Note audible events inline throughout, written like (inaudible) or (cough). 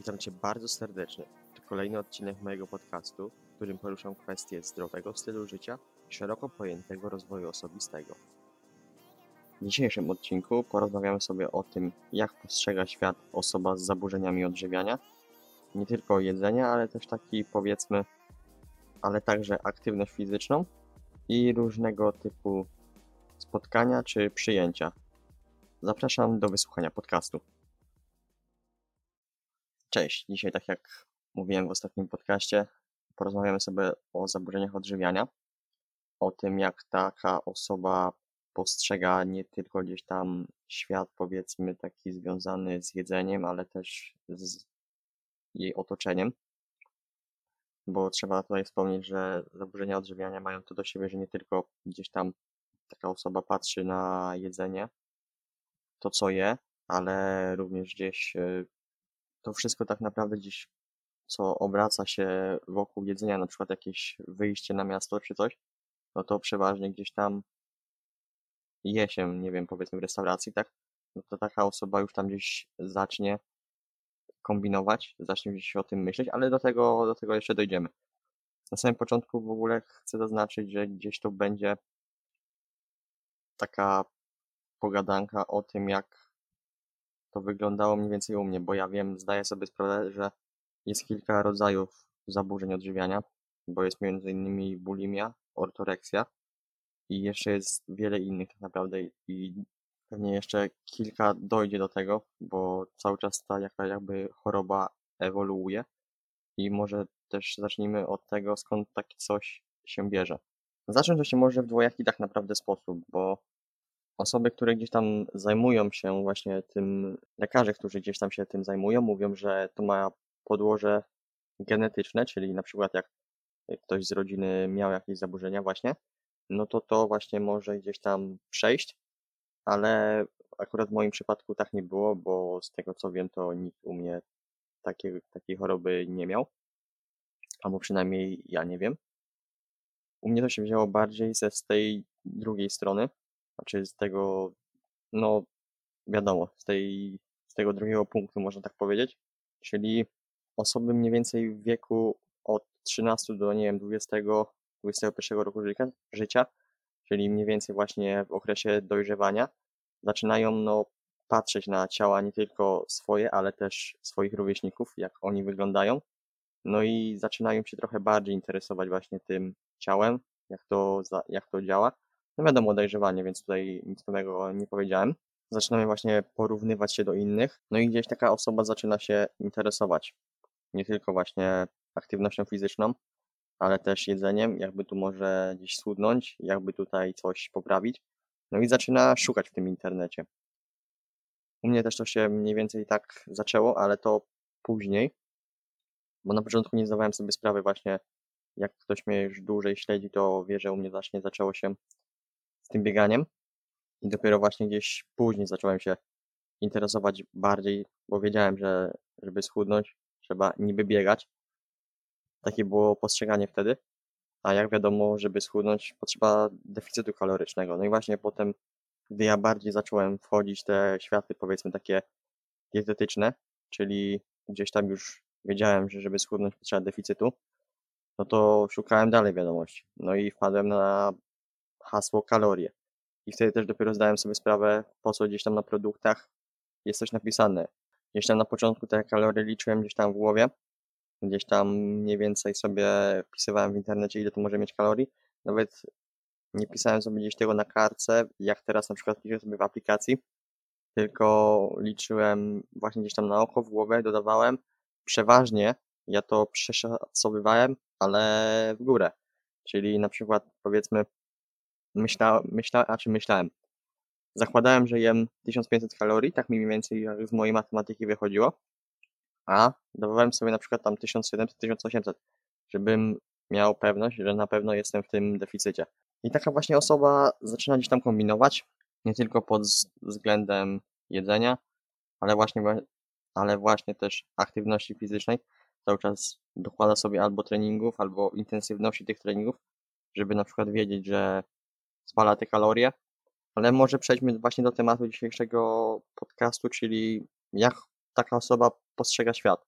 Witam Cię bardzo serdecznie. To kolejny odcinek mojego podcastu, w którym poruszam kwestie zdrowego stylu życia i szeroko pojętego rozwoju osobistego. W dzisiejszym odcinku porozmawiamy sobie o tym, jak postrzega świat osoba z zaburzeniami odżywiania. Nie tylko jedzenia, ale też taki powiedzmy, ale także aktywność fizyczną i różnego typu spotkania czy przyjęcia. Zapraszam do wysłuchania podcastu. Cześć, dzisiaj tak jak mówiłem w ostatnim podcaście, porozmawiamy sobie o zaburzeniach odżywiania, o tym jak taka osoba postrzega nie tylko gdzieś tam świat powiedzmy taki związany z jedzeniem, ale też z jej otoczeniem. Bo trzeba tutaj wspomnieć, że zaburzenia odżywiania mają to do siebie, że nie tylko gdzieś tam taka osoba patrzy na jedzenie, to co je, ale również gdzieś y, to wszystko tak naprawdę gdzieś, co obraca się wokół jedzenia, na przykład jakieś wyjście na miasto czy coś, no to przeważnie gdzieś tam je się, nie wiem, powiedzmy w restauracji, tak? No to taka osoba już tam gdzieś zacznie kombinować, zacznie gdzieś o tym myśleć, ale do tego, do tego jeszcze dojdziemy. Na samym początku w ogóle chcę zaznaczyć, że gdzieś to będzie taka pogadanka o tym, jak to wyglądało mniej więcej u mnie, bo ja wiem, zdaję sobie sprawę, że jest kilka rodzajów zaburzeń odżywiania, bo jest między innymi bulimia, ortoreksja i jeszcze jest wiele innych tak naprawdę i pewnie jeszcze kilka dojdzie do tego, bo cały czas ta jakby choroba ewoluuje i może też zacznijmy od tego, skąd takie coś się bierze. Zacząć to się może w dwojaki tak naprawdę sposób, bo osoby, które gdzieś tam zajmują się właśnie tym, lekarze, którzy gdzieś tam się tym zajmują, mówią, że to ma podłoże genetyczne, czyli na przykład jak ktoś z rodziny miał jakieś zaburzenia właśnie, no to to właśnie może gdzieś tam przejść, ale akurat w moim przypadku tak nie było, bo z tego co wiem, to nikt u mnie takiej, takiej choroby nie miał, albo przynajmniej ja nie wiem. U mnie to się wzięło bardziej ze z tej drugiej strony, znaczy z tego, no wiadomo, z, tej, z tego drugiego punktu można tak powiedzieć, czyli osoby mniej więcej w wieku od 13 do, nie wiem, 20, 21 roku życia, czyli mniej więcej właśnie w okresie dojrzewania, zaczynają no, patrzeć na ciała nie tylko swoje, ale też swoich rówieśników, jak oni wyglądają. No i zaczynają się trochę bardziej interesować właśnie tym ciałem, jak to, jak to działa. No wiadomo, dojrzewanie, więc tutaj nic nowego nie powiedziałem. Zaczynamy właśnie porównywać się do innych, no i gdzieś taka osoba zaczyna się interesować nie tylko właśnie aktywnością fizyczną, ale też jedzeniem, jakby tu może gdzieś schudnąć, jakby tutaj coś poprawić. No i zaczyna szukać w tym internecie. U mnie też to się mniej więcej tak zaczęło, ale to później, bo na początku nie zdawałem sobie sprawy właśnie, jak ktoś mnie już dłużej śledzi, to wie, że u mnie właśnie zaczęło się tym bieganiem i dopiero właśnie gdzieś później zacząłem się interesować bardziej, bo wiedziałem, że żeby schudnąć, trzeba niby biegać. Takie było postrzeganie wtedy. A jak wiadomo, żeby schudnąć, potrzeba deficytu kalorycznego. No i właśnie potem, gdy ja bardziej zacząłem wchodzić te światy, powiedzmy takie dietetyczne, czyli gdzieś tam już wiedziałem, że żeby schudnąć potrzeba deficytu, no to szukałem dalej wiadomości. No i wpadłem na hasło kalorie. I wtedy też dopiero zdałem sobie sprawę, po co gdzieś tam na produktach jest coś napisane. Gdzieś tam na początku te kalorie liczyłem gdzieś tam w głowie, gdzieś tam mniej więcej sobie wpisywałem w internecie, ile to może mieć kalorii. Nawet nie pisałem sobie gdzieś tego na kartce, jak teraz na przykład piszę sobie w aplikacji, tylko liczyłem właśnie gdzieś tam na oko, w głowę, dodawałem. Przeważnie ja to przeszacowywałem, ale w górę. Czyli na przykład powiedzmy myśla, a czy myślałem, zakładałem, że jem 1500 kalorii, tak mniej więcej jak z mojej matematyki wychodziło, a dawałem sobie na przykład tam 1700-1800, żebym miał pewność, że na pewno jestem w tym deficycie. I taka właśnie osoba zaczyna gdzieś tam kombinować, nie tylko pod względem jedzenia, ale właśnie, ale właśnie też aktywności fizycznej. Cały czas dokłada sobie albo treningów, albo intensywności tych treningów, żeby na przykład wiedzieć, że spala te kalorie. Ale może przejdźmy właśnie do tematu dzisiejszego podcastu, czyli jak taka osoba postrzega świat.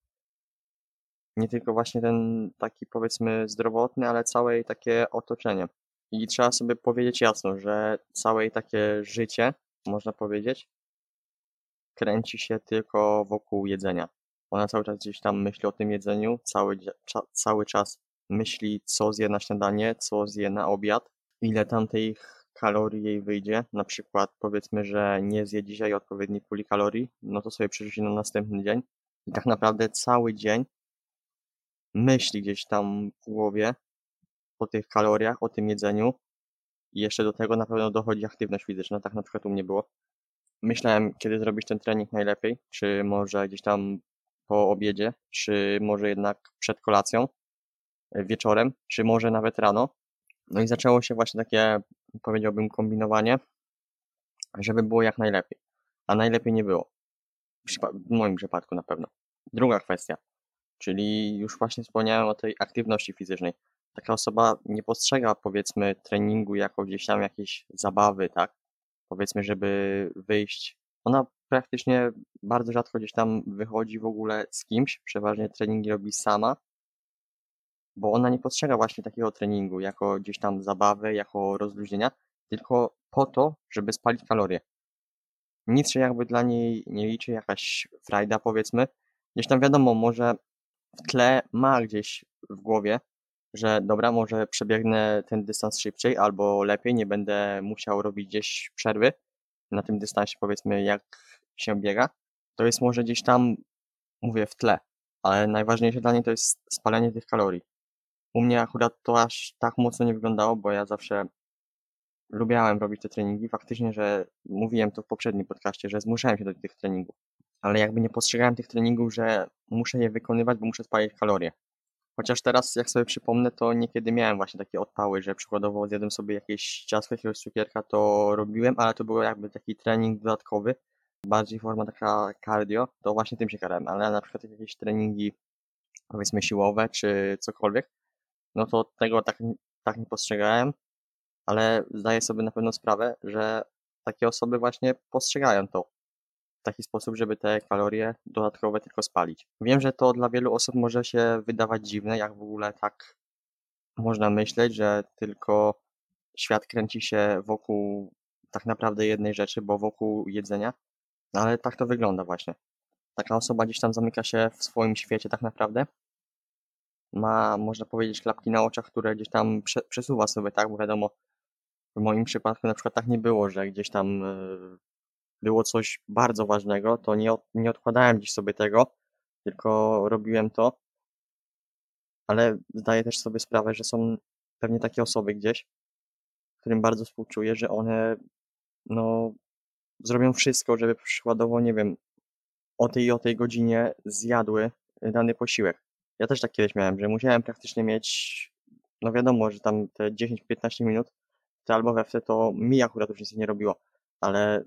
Nie tylko właśnie ten taki powiedzmy zdrowotny, ale całe takie otoczenie. I trzeba sobie powiedzieć jasno, że całe takie życie, można powiedzieć, kręci się tylko wokół jedzenia. Ona cały czas gdzieś tam myśli o tym jedzeniu, cały, cza- cały czas myśli, co zje na śniadanie, co zje na obiad, ile tam tych kalorii jej wyjdzie. Na przykład powiedzmy, że nie zje dzisiaj odpowiedniej puli kalorii, no to sobie przerzuci na następny dzień. I tak naprawdę cały dzień myśli gdzieś tam w głowie o tych kaloriach, o tym jedzeniu. I jeszcze do tego na pewno dochodzi aktywność fizyczna, tak na przykład u mnie było. Myślałem, kiedy zrobić ten trening najlepiej, czy może gdzieś tam po obiedzie, czy może jednak przed kolacją, wieczorem, czy może nawet rano. No i zaczęło się właśnie takie, powiedziałbym, kombinowanie, żeby było jak najlepiej. A najlepiej nie było. W moim przypadku na pewno. Druga kwestia, czyli już właśnie wspomniałem o tej aktywności fizycznej. Taka osoba nie postrzega, powiedzmy, treningu jako gdzieś tam jakiejś zabawy, tak? Powiedzmy, żeby wyjść. Ona praktycznie bardzo rzadko gdzieś tam wychodzi w ogóle z kimś, przeważnie treningi robi sama, bo ona nie postrzega właśnie takiego treningu jako gdzieś tam zabawę, jako rozluźnienia, tylko po to, żeby spalić kalorie. Nic się jakby dla niej nie liczy, jakaś frajda powiedzmy. Gdzieś tam wiadomo, może w tle ma gdzieś w głowie, że dobra, może przebiegnę ten dystans szybciej albo lepiej, nie będę musiał robić gdzieś przerwy na tym dystansie, powiedzmy, jak się biega. To jest może gdzieś tam, mówię, w tle, ale najważniejsze dla niej to jest spalanie tych kalorii. U mnie akurat to aż tak mocno nie wyglądało, bo ja zawsze lubiałem robić te treningi. Faktycznie, że mówiłem to w poprzednim podcaście, że zmuszałem się do tych treningów, ale jakby nie postrzegałem tych treningów, że muszę je wykonywać, bo muszę spalić kalorie. Chociaż teraz, jak sobie przypomnę, to niekiedy miałem właśnie takie odpały, że przykładowo zjadłem sobie jakieś ciastko, jakiegoś cukierka, to robiłem, ale to był jakby taki trening dodatkowy, bardziej forma taka cardio, to właśnie tym się karałem, ale na przykład jakieś treningi, powiedzmy siłowe, czy cokolwiek, no to tego tak, tak nie postrzegałem, ale zdaję sobie na pewno sprawę, że takie osoby właśnie postrzegają to w taki sposób, żeby te kalorie dodatkowe tylko spalić. Wiem, że to dla wielu osób może się wydawać dziwne, jak w ogóle tak można myśleć, że tylko świat kręci się wokół tak naprawdę jednej rzeczy, bo wokół jedzenia, ale tak to wygląda właśnie. Taka osoba gdzieś tam zamyka się w swoim świecie tak naprawdę. Ma, można powiedzieć, klapki na oczach, które gdzieś tam prze, przesuwa sobie, tak? Bo wiadomo, w moim przypadku na przykład tak nie było, że gdzieś tam e, było coś bardzo ważnego, to nie, nie odkładałem gdzieś sobie tego, tylko robiłem to. Ale zdaję też sobie sprawę, że są pewnie takie osoby gdzieś, którym bardzo współczuję, że one no, zrobią wszystko, żeby przykładowo, nie wiem, o tej i o tej godzinie zjadły dany posiłek. Ja też tak kiedyś miałem, że musiałem praktycznie mieć, no wiadomo, że tam te 10-15 minut, to albo we to mi akurat już nic nie robiło, ale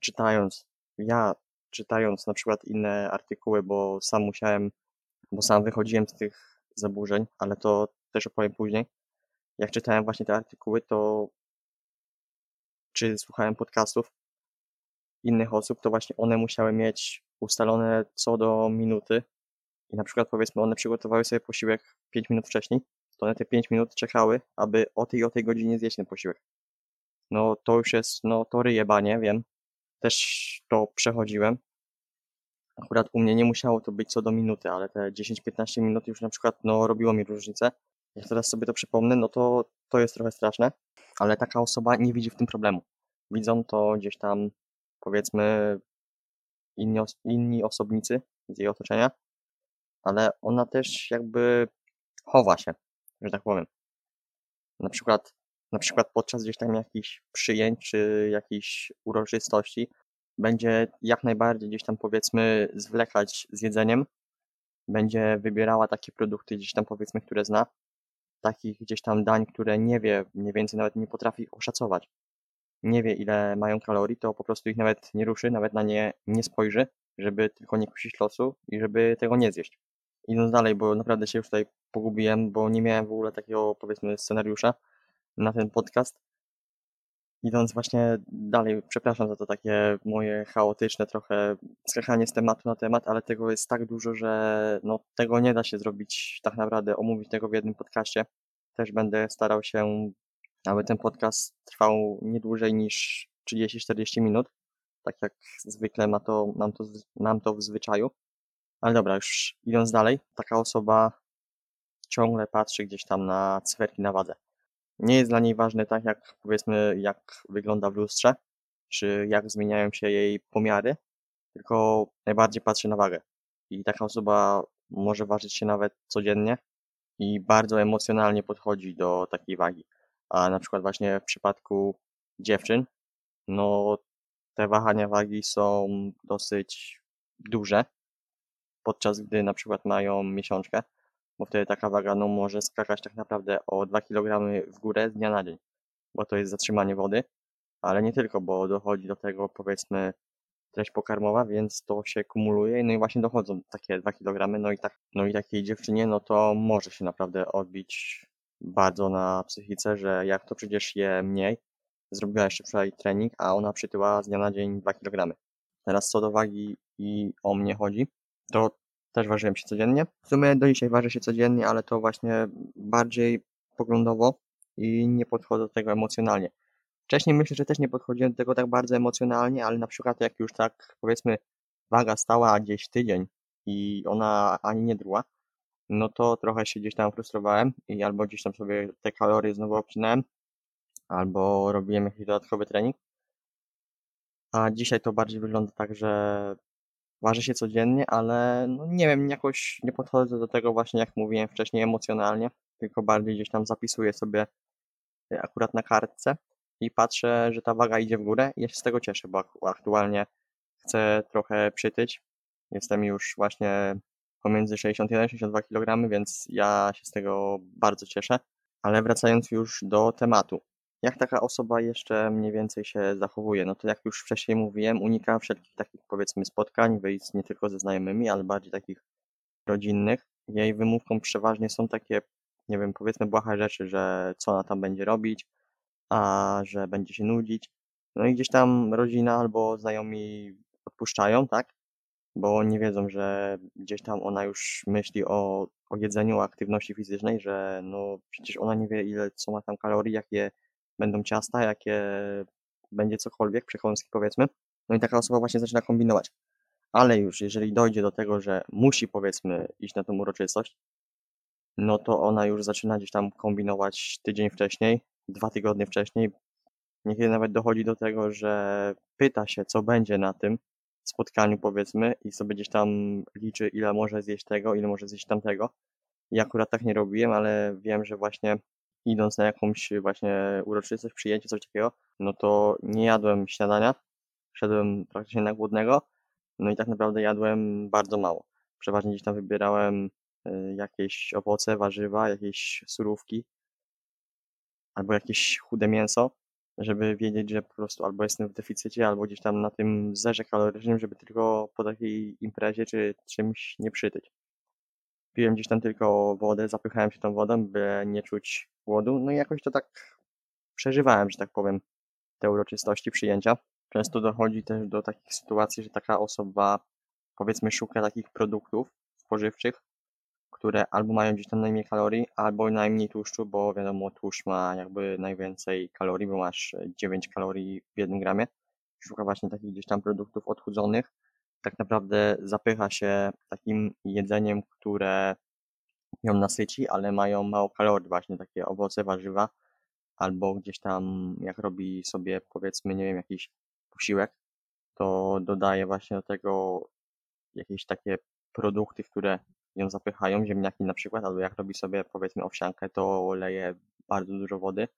czytając, ja czytając na przykład inne artykuły, bo sam musiałem, bo sam wychodziłem z tych zaburzeń, ale to też opowiem później. Jak czytałem właśnie te artykuły, to czy słuchałem podcastów innych osób, to właśnie one musiały mieć ustalone co do minuty i na przykład powiedzmy one przygotowały sobie posiłek 5 minut wcześniej, to one te 5 minut czekały, aby o tej o tej godzinie zjeść ten posiłek. No to już jest, no to ryjebanie, wiem. Też to przechodziłem. Akurat u mnie nie musiało to być co do minuty, ale te 10-15 minut już na przykład no, robiło mi różnicę. Jak teraz sobie to przypomnę, no to to jest trochę straszne, ale taka osoba nie widzi w tym problemu. Widzą to gdzieś tam, powiedzmy, inni, inni osobnicy z jej otoczenia, ale ona też jakby chowa się, że tak powiem. Na przykład, na przykład podczas gdzieś tam jakichś przyjęć czy jakichś uroczystości będzie jak najbardziej gdzieś tam powiedzmy zwlekać z jedzeniem, będzie wybierała takie produkty gdzieś tam powiedzmy, które zna, takich gdzieś tam dań, które nie wie, mniej więcej nawet nie potrafi oszacować. Nie wie ile mają kalorii, to po prostu ich nawet nie ruszy, nawet na nie nie spojrzy, żeby tylko nie kusić losu i żeby tego nie zjeść. Idąc dalej, bo naprawdę się już tutaj pogubiłem, bo nie miałem w ogóle takiego powiedzmy scenariusza na ten podcast. idąc właśnie dalej, przepraszam za to takie moje chaotyczne trochę skakanie z tematu na temat, ale tego jest tak dużo, że no, tego nie da się zrobić tak naprawdę, omówić tego w jednym podcaście. Też będę starał się, aby ten podcast trwał nie dłużej niż 30-40 minut, tak jak zwykle ma to, mam, to, mam to w zwyczaju. Ale dobra, już idąc dalej, taka osoba ciągle patrzy gdzieś tam na cyferki na wadze. Nie jest dla niej ważne tak, jak powiedzmy, jak wygląda w lustrze, czy jak zmieniają się jej pomiary, tylko najbardziej patrzy na wagę. I taka osoba może ważyć się nawet codziennie i bardzo emocjonalnie podchodzi do takiej wagi. A na przykład właśnie w przypadku dziewczyn, no te wahania wagi są dosyć duże, podczas gdy na przykład mają miesiączkę, bo wtedy taka waga no, może skakać tak naprawdę o 2 kg w górę z dnia na dzień, bo to jest zatrzymanie wody, ale nie tylko, bo dochodzi do tego powiedzmy treść pokarmowa, więc to się kumuluje no i właśnie dochodzą takie 2 kg, no i tak, no i takiej dziewczynie, no to może się naprawdę odbić bardzo na psychice, że jak to przecież je mniej, zrobiła jeszcze wczoraj trening, a ona przytyła z dnia na dzień 2 kg. Teraz co do wagi i o mnie chodzi, to też ważyłem się codziennie. W sumie do dzisiaj ważę się codziennie, ale to właśnie bardziej poglądowo i nie podchodzę do tego emocjonalnie. Wcześniej myślę, że też nie podchodziłem do tego tak bardzo emocjonalnie, ale na przykład jak już tak powiedzmy waga stała gdzieś tydzień i ona ani nie druła, no to trochę się gdzieś tam frustrowałem i albo gdzieś tam sobie te kalorie znowu obcinałem, albo robiłem jakiś dodatkowy trening. A dzisiaj to bardziej wygląda tak, że ważę się codziennie, ale no nie wiem, jakoś nie podchodzę do tego właśnie, jak mówiłem wcześniej, emocjonalnie, tylko bardziej gdzieś tam zapisuję sobie e, akurat na kartce i patrzę, że ta waga idzie w górę i ja się z tego cieszę, bo aktualnie chcę trochę przytyć. Jestem już właśnie pomiędzy 61-62 kg, więc ja się z tego bardzo cieszę. Ale wracając już do tematu. Jak taka osoba jeszcze mniej więcej się zachowuje? No to jak już wcześniej mówiłem, unika wszelkich takich powiedzmy spotkań, wyjść nie tylko ze znajomymi, ale bardziej takich rodzinnych. Jej wymówką przeważnie są takie, nie wiem, powiedzmy błahe rzeczy, że co ona tam będzie robić, a że będzie się nudzić. No i gdzieś tam rodzina albo znajomi odpuszczają, tak? Bo nie wiedzą, że gdzieś tam ona już myśli o, o jedzeniu, o aktywności fizycznej, że no przecież ona nie wie ile co ma tam kalorii, jakie będą ciasta, jakie będzie cokolwiek, przekąski powiedzmy. No i taka osoba właśnie zaczyna kombinować. Ale już jeżeli dojdzie do tego, że musi powiedzmy iść na tą uroczystość, no to ona już zaczyna gdzieś tam kombinować tydzień wcześniej, dwa tygodnie wcześniej. Niekiedy nawet dochodzi do tego, że pyta się, co będzie na tym spotkaniu, powiedzmy, i sobie gdzieś tam liczy, ile może zjeść tego, ile może zjeść tamtego. I akurat tak nie robiłem, ale wiem, że właśnie idąc na jakąś właśnie uroczystość, przyjęcie, coś takiego, no to nie jadłem śniadania, szedłem praktycznie na głodnego, no i tak naprawdę jadłem bardzo mało. Przeważnie gdzieś tam wybierałem y, jakieś owoce, warzywa, jakieś surówki, albo jakieś chude mięso, żeby wiedzieć, że po prostu albo jestem w deficycie, albo gdzieś tam na tym zerze kalorycznym, żeby tylko po takiej imprezie czy czymś nie przytyć. Piłem gdzieś tam tylko wodę, zapychałem się tą wodą, by nie czuć głodu. No i jakoś to tak przeżywałem, że tak powiem, te uroczystości przyjęcia. Często dochodzi też do takich sytuacji, że taka osoba powiedzmy szuka takich produktów spożywczych, które albo mają gdzieś tam najmniej kalorii, albo najmniej tłuszczu, bo wiadomo, tłuszcz ma jakby najwięcej kalorii, bo masz 9 kalorii w jednym gramie. Szuka właśnie takich gdzieś tam produktów odchudzonych. Tak naprawdę zapycha się takim jedzeniem, które ją nasyci, ale mają mało kalorii, właśnie takie owoce, warzywa, albo gdzieś tam jak robi sobie powiedzmy, nie wiem, jakiś posiłek, to dodaje właśnie do tego jakieś takie produkty, które ją zapychają, ziemniaki na przykład, albo jak robi sobie powiedzmy owsiankę, to leje bardzo dużo wody,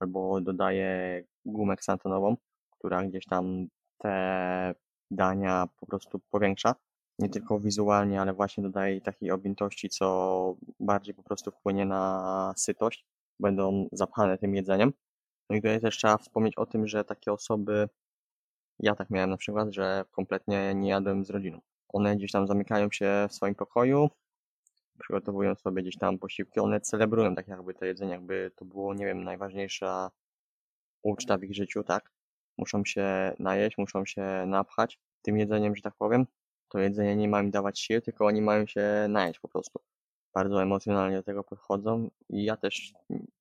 albo dodaje gumę ksantonową, która gdzieś tam te dania po prostu powiększa nie tylko wizualnie, ale właśnie dodaje takiej objętości, co bardziej po prostu wpłynie na sytość, będą zapchane tym jedzeniem. No i tutaj też trzeba wspomnieć o tym, że takie osoby, ja tak miałem na przykład, że kompletnie nie jadłem z rodziną. One gdzieś tam zamykają się w swoim pokoju, przygotowują sobie gdzieś tam posiłki, one celebrują tak jakby to jedzenie, jakby to było, nie wiem, najważniejsza uczta w ich życiu, tak? Muszą się najeść, muszą się napchać tym jedzeniem, że tak powiem. To jedzenie nie ma im dawać sił, tylko oni mają się najeść po prostu. Bardzo emocjonalnie do tego podchodzą i ja też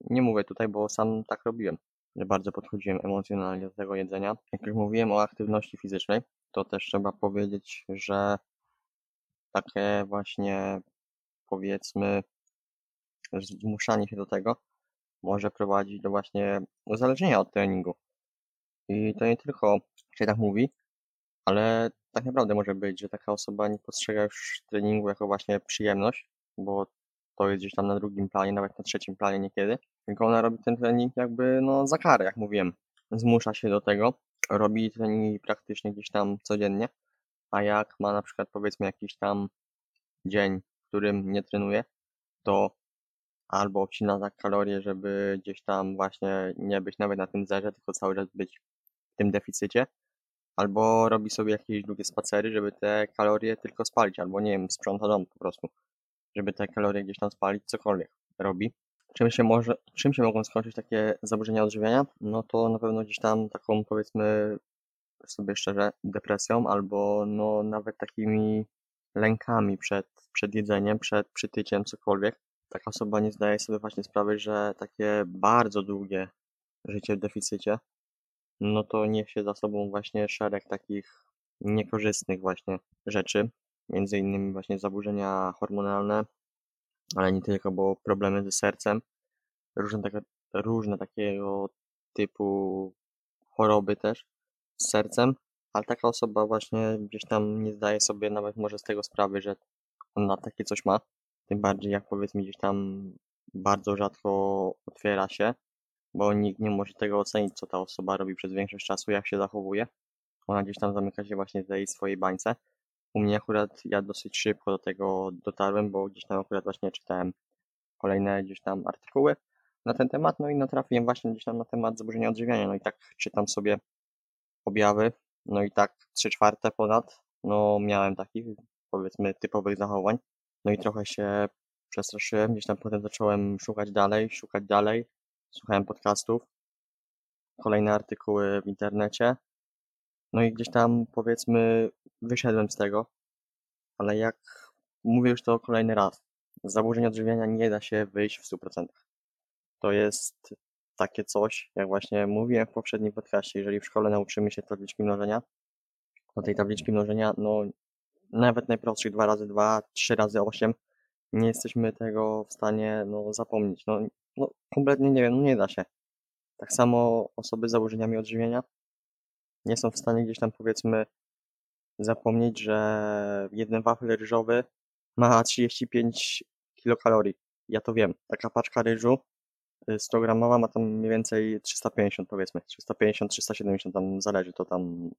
nie mówię tutaj, bo sam tak robiłem, że bardzo podchodziłem emocjonalnie do tego jedzenia. Jak już mówiłem o aktywności fizycznej, to też trzeba powiedzieć, że takie właśnie powiedzmy zmuszanie się do tego może prowadzić do właśnie uzależnienia od treningu. I to nie tylko się tak mówi, ale tak naprawdę może być, że taka osoba nie postrzega już treningu jako właśnie przyjemność, bo to jest gdzieś tam na drugim planie, nawet na trzecim planie niekiedy, tylko ona robi ten trening jakby no za karę, jak mówiłem. Zmusza się do tego, robi treningi praktycznie gdzieś tam codziennie, a jak ma na przykład powiedzmy jakiś tam dzień, w którym nie trenuje, to albo obcina tak kalorie, żeby gdzieś tam właśnie nie być nawet na tym zerze, tylko cały czas być tym deficycie, albo robi sobie jakieś długie spacery, żeby te kalorie tylko spalić, albo nie wiem, sprząta dom po prostu, żeby te kalorie gdzieś tam spalić, cokolwiek robi. Czym się, może, czym się mogą skończyć takie zaburzenia odżywiania? No to na pewno gdzieś tam taką powiedzmy sobie szczerze depresją, albo no nawet takimi lękami przed, przed jedzeniem, przed przytyciem, cokolwiek. Taka osoba nie zdaje sobie właśnie sprawy, że takie bardzo długie życie w deficycie, no to niesie za sobą właśnie szereg takich niekorzystnych właśnie rzeczy, między innymi właśnie zaburzenia hormonalne, ale nie tylko, bo problemy ze sercem, różne, takie, różne takiego typu choroby też z sercem, ale taka osoba właśnie gdzieś tam nie zdaje sobie nawet może z tego sprawy, że ona takie coś ma, tym bardziej jak powiedzmy gdzieś tam bardzo rzadko otwiera się, bo nikt nie może tego ocenić, co ta osoba robi przez większość czasu, jak się zachowuje. Ona gdzieś tam zamyka się właśnie w tej swojej bańce. U mnie akurat ja dosyć szybko do tego dotarłem, bo gdzieś tam akurat właśnie czytałem kolejne gdzieś tam artykuły na ten temat, no i natrafiłem właśnie gdzieś tam na temat zaburzenia odżywiania, no i tak czytam sobie objawy, no i tak trzy czwarte ponad, no miałem takich powiedzmy typowych zachowań, no i trochę się przestraszyłem, gdzieś tam potem zacząłem szukać dalej, szukać dalej, słuchałem podcastów, kolejne artykuły w internecie, no i gdzieś tam powiedzmy wyszedłem z tego, ale jak mówię już to kolejny raz, z zaburzeń odżywiania nie da się wyjść w 100%. To jest takie coś, jak właśnie mówiłem w poprzednim podcaście, jeżeli w szkole nauczymy się tabliczki mnożenia, to tej tabliczki mnożenia, no nawet najprostszych 2 razy 2, 3 razy 8, nie jesteśmy tego w stanie no, zapomnieć. No, no kompletnie nie wiem, no nie da się. Tak samo osoby z zaburzeniami odżywienia nie są w stanie gdzieś tam powiedzmy zapomnieć, że jeden wafel ryżowy ma 35 kilokalorii. Ja to wiem. Taka paczka ryżu 100 gramowa ma tam mniej więcej 350 powiedzmy. 350, 370 tam zależy to tam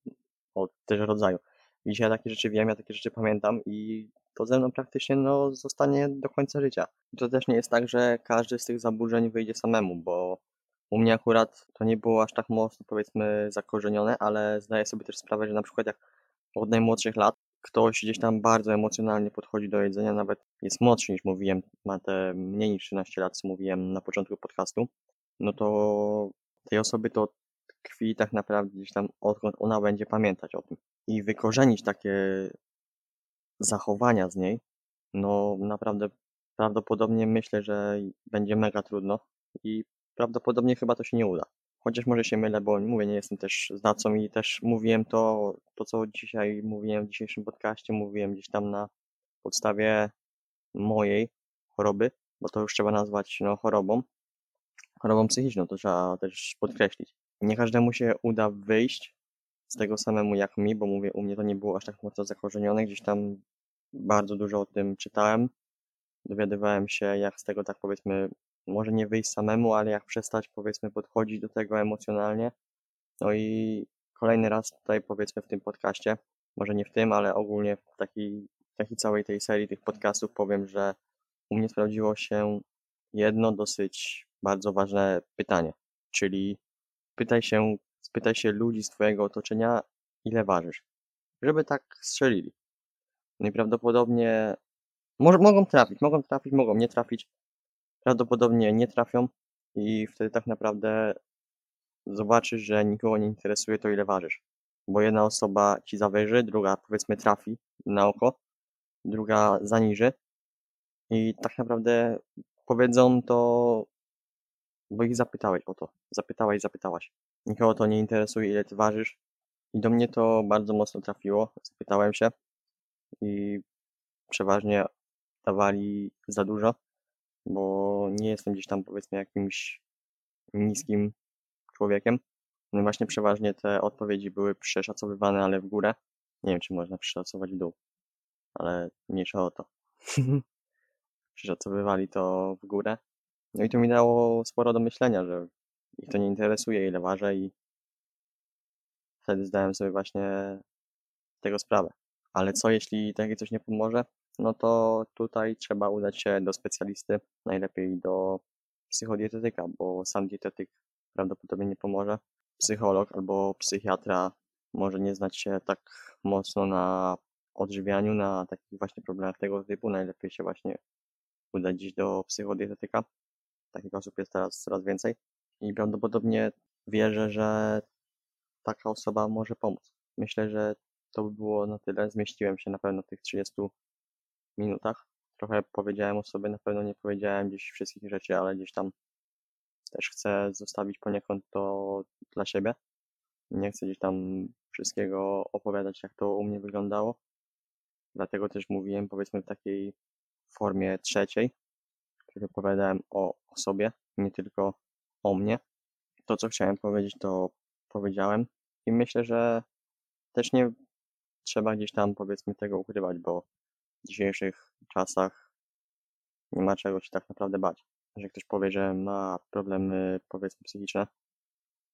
od też rodzaju. Widzicie, ja takie rzeczy wiem, ja takie rzeczy pamiętam i to ze mną praktycznie no, zostanie do końca życia. To też nie jest tak, że każdy z tych zaburzeń wyjdzie samemu, bo u mnie akurat to nie było aż tak mocno powiedzmy zakorzenione, ale zdaję sobie też sprawę, że na przykład jak od najmłodszych lat ktoś gdzieś tam bardzo emocjonalnie podchodzi do jedzenia, nawet jest młodszy niż mówiłem, ma te mniej niż 13 lat, co mówiłem na początku podcastu, no to tej osoby to tkwi tak naprawdę gdzieś tam odkąd ona będzie pamiętać o tym. I wykorzenić takie zachowania z niej, no naprawdę prawdopodobnie myślę, że będzie mega trudno i prawdopodobnie chyba to się nie uda. Chociaż może się mylę, bo mówię, nie jestem też znawcą i też mówiłem to, to co dzisiaj mówiłem w dzisiejszym podcaście, mówiłem gdzieś tam na podstawie mojej choroby, bo to już trzeba nazwać no, chorobą, chorobą psychiczną, to trzeba też podkreślić. Nie każdemu się uda wyjść z tego samemu jak mi, bo mówię, u mnie to nie było aż tak mocno zakorzenione, gdzieś tam bardzo dużo o tym czytałem, dowiadywałem się, jak z tego tak powiedzmy, może nie wyjść samemu, ale jak przestać powiedzmy podchodzić do tego emocjonalnie. No i kolejny raz tutaj powiedzmy w tym podcaście, może nie w tym, ale ogólnie w takiej, takiej całej tej serii tych podcastów powiem, że u mnie sprawdziło się jedno dosyć bardzo ważne pytanie, czyli pytaj się, spytaj się ludzi z twojego otoczenia, ile ważysz, żeby tak strzelili. I prawdopodobnie może, mogą trafić, mogą trafić, mogą nie trafić. Prawdopodobnie nie trafią i wtedy tak naprawdę zobaczysz, że nikogo nie interesuje to, ile ważysz. Bo jedna osoba ci zawyży, druga powiedzmy trafi na oko, druga zaniży. I tak naprawdę powiedzą to, bo ich zapytałeś o to. Zapytałeś, zapytałaś. Nikogo to nie interesuje, ile ty ważysz. I do mnie to bardzo mocno trafiło. Zapytałem się i przeważnie dawali za dużo, bo nie jestem gdzieś tam powiedzmy jakimś niskim człowiekiem. No właśnie przeważnie te odpowiedzi były przeszacowywane, ale w górę. Nie wiem, czy można przeszacować w dół, ale mniejsza o to. (laughs) Przeszacowywali to w górę. No i to mi dało sporo do myślenia, że ich to nie interesuje, ile ważę i wtedy zdałem sobie właśnie tego sprawę. Ale co jeśli takie coś nie pomoże? No to tutaj trzeba udać się do specjalisty, najlepiej do psychodietetyka, bo sam dietetyk prawdopodobnie nie pomoże. Psycholog albo psychiatra może nie znać się tak mocno na odżywianiu, na takich właśnie problemach tego typu. Najlepiej się właśnie udać dziś do psychodietetyka. Takich osób jest teraz coraz więcej i prawdopodobnie wierzę, że taka osoba może pomóc. Myślę, że to by było na tyle. Zmieściłem się na pewno w tych 30 minutach. Trochę powiedziałem o sobie, na pewno nie powiedziałem gdzieś wszystkich rzeczy, ale gdzieś tam też chcę zostawić poniekąd to dla siebie. Nie chcę gdzieś tam wszystkiego opowiadać, jak to u mnie wyglądało. Dlatego też mówiłem, powiedzmy, w takiej formie trzeciej, kiedy opowiadałem o, sobie, nie tylko o mnie. To, co chciałem powiedzieć, to powiedziałem i myślę, że też nie trzeba gdzieś tam, powiedzmy, tego ukrywać, bo w dzisiejszych czasach nie ma czego się tak naprawdę bać. Że ktoś powie, że ma problemy, powiedzmy, psychiczne,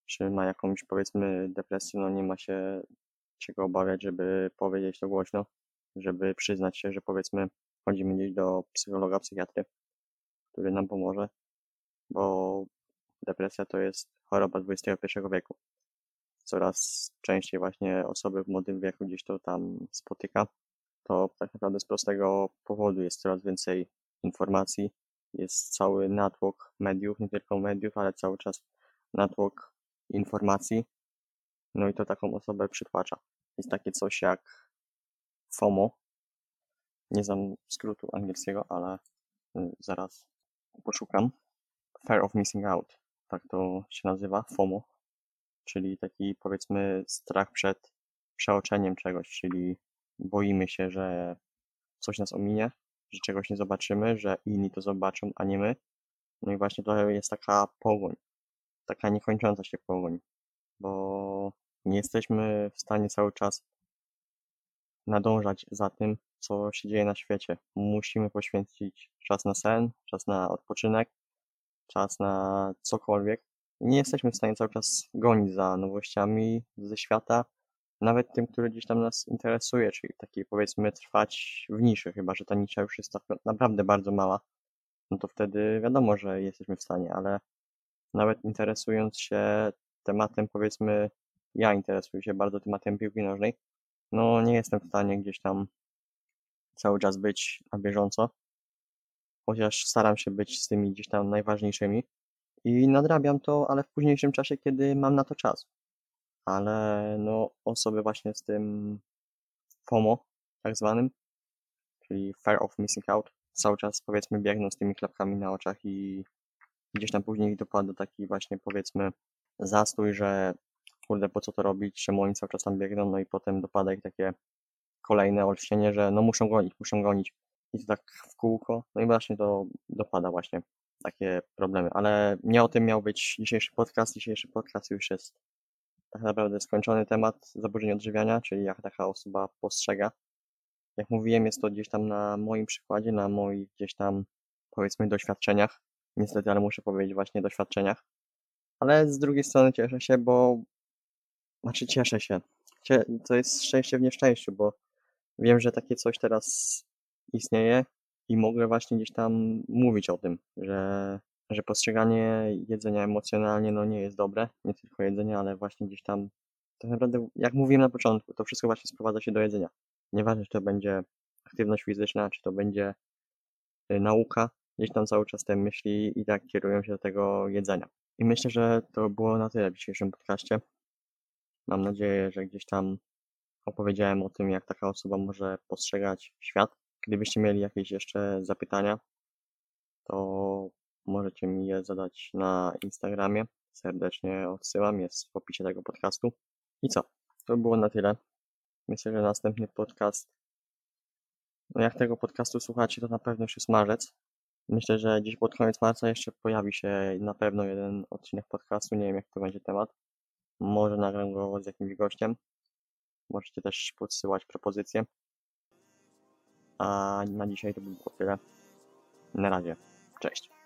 czy ma jakąś, powiedzmy, depresję, no nie ma się czego obawiać, żeby powiedzieć to głośno, żeby przyznać się, że powiedzmy chodzimy gdzieś do psychologa, psychiatry, który nam pomoże, bo depresja to jest choroba XXI wieku. Coraz częściej właśnie osoby w młodym wieku gdzieś to tam spotyka. To tak naprawdę z prostego powodu jest coraz więcej informacji, jest cały natłok mediów, nie tylko mediów, ale cały czas natłok informacji. No i to taką osobę przytłacza. Jest takie coś jak FOMO. Nie znam skrótu angielskiego, ale y, zaraz poszukam. Fear of Missing Out. Tak to się nazywa, FOMO. Czyli taki powiedzmy strach przed przeoczeniem czegoś, czyli boimy się, że coś nas ominie, że czegoś nie zobaczymy, że inni to zobaczą, a nie my. No i właśnie to jest taka pogoń, taka niekończąca się pogoń, bo nie jesteśmy w stanie cały czas nadążać za tym, co się dzieje na świecie. Musimy poświęcić czas na sen, czas na odpoczynek, czas na cokolwiek. Nie jesteśmy w stanie cały czas gonić za nowościami ze świata, nawet tym, który gdzieś tam nas interesuje, czyli taki powiedzmy trwać w niszy, chyba że ta nisza już jest naprawdę bardzo mała, no to wtedy wiadomo, że jesteśmy w stanie, ale nawet interesując się tematem, powiedzmy, ja interesuję się bardzo tematem piłki nożnej, no nie jestem w stanie gdzieś tam cały czas być na bieżąco, chociaż staram się być z tymi gdzieś tam najważniejszymi i nadrabiam to, ale w późniejszym czasie, kiedy mam na to czas. Ale no osoby właśnie z tym FOMO tak zwanym, czyli Fear of Missing Out, cały czas powiedzmy biegną z tymi klapkami na oczach i gdzieś tam później dopada taki właśnie powiedzmy zastój, że kurde, po co to robić, czemu oni cały czas tam biegną, no i potem dopada ich takie kolejne olśnienie, że no muszą gonić, muszą gonić. I to tak w kółko, no i właśnie to dopada właśnie takie problemy. Ale nie o tym miał być dzisiejszy podcast. Dzisiejszy podcast już jest tak naprawdę skończony temat zaburzeń odżywiania, czyli jak taka osoba postrzega. Jak mówiłem, jest to gdzieś tam na moim przykładzie, na moich gdzieś tam powiedzmy doświadczeniach. Niestety, ale muszę powiedzieć właśnie doświadczeniach. Ale z drugiej strony cieszę się, bo znaczy cieszę się. To jest szczęście w nieszczęściu, bo wiem, że takie coś teraz istnieje i mogę właśnie gdzieś tam mówić o tym, że, że postrzeganie jedzenia emocjonalnie no nie jest dobre, nie tylko jedzenie, ale właśnie gdzieś tam tak naprawdę, jak mówiłem na początku, to wszystko właśnie sprowadza się do jedzenia. Nieważne, czy to będzie aktywność fizyczna, czy to będzie y, nauka, gdzieś tam cały czas te myśli i tak kierują się do tego jedzenia. I myślę, że to było na tyle w dzisiejszym podcaście. Mam nadzieję, że gdzieś tam opowiedziałem o tym, jak taka osoba może postrzegać świat. Gdybyście mieli jakieś jeszcze zapytania, to możecie mi je zadać na Instagramie. Serdecznie odsyłam, jest w opisie tego podcastu. I co? To było na tyle. Myślę, że następny podcast. No jak tego podcastu słuchacie, to na pewno już jest marzec. Myślę, że gdzieś pod koniec marca jeszcze pojawi się na pewno jeden odcinek podcastu. Nie wiem, jak to będzie temat. Może nagram go z jakimś gościem. Możecie też podsyłać propozycje. A na dzisiaj to by było tyle. Na razie. Cześć.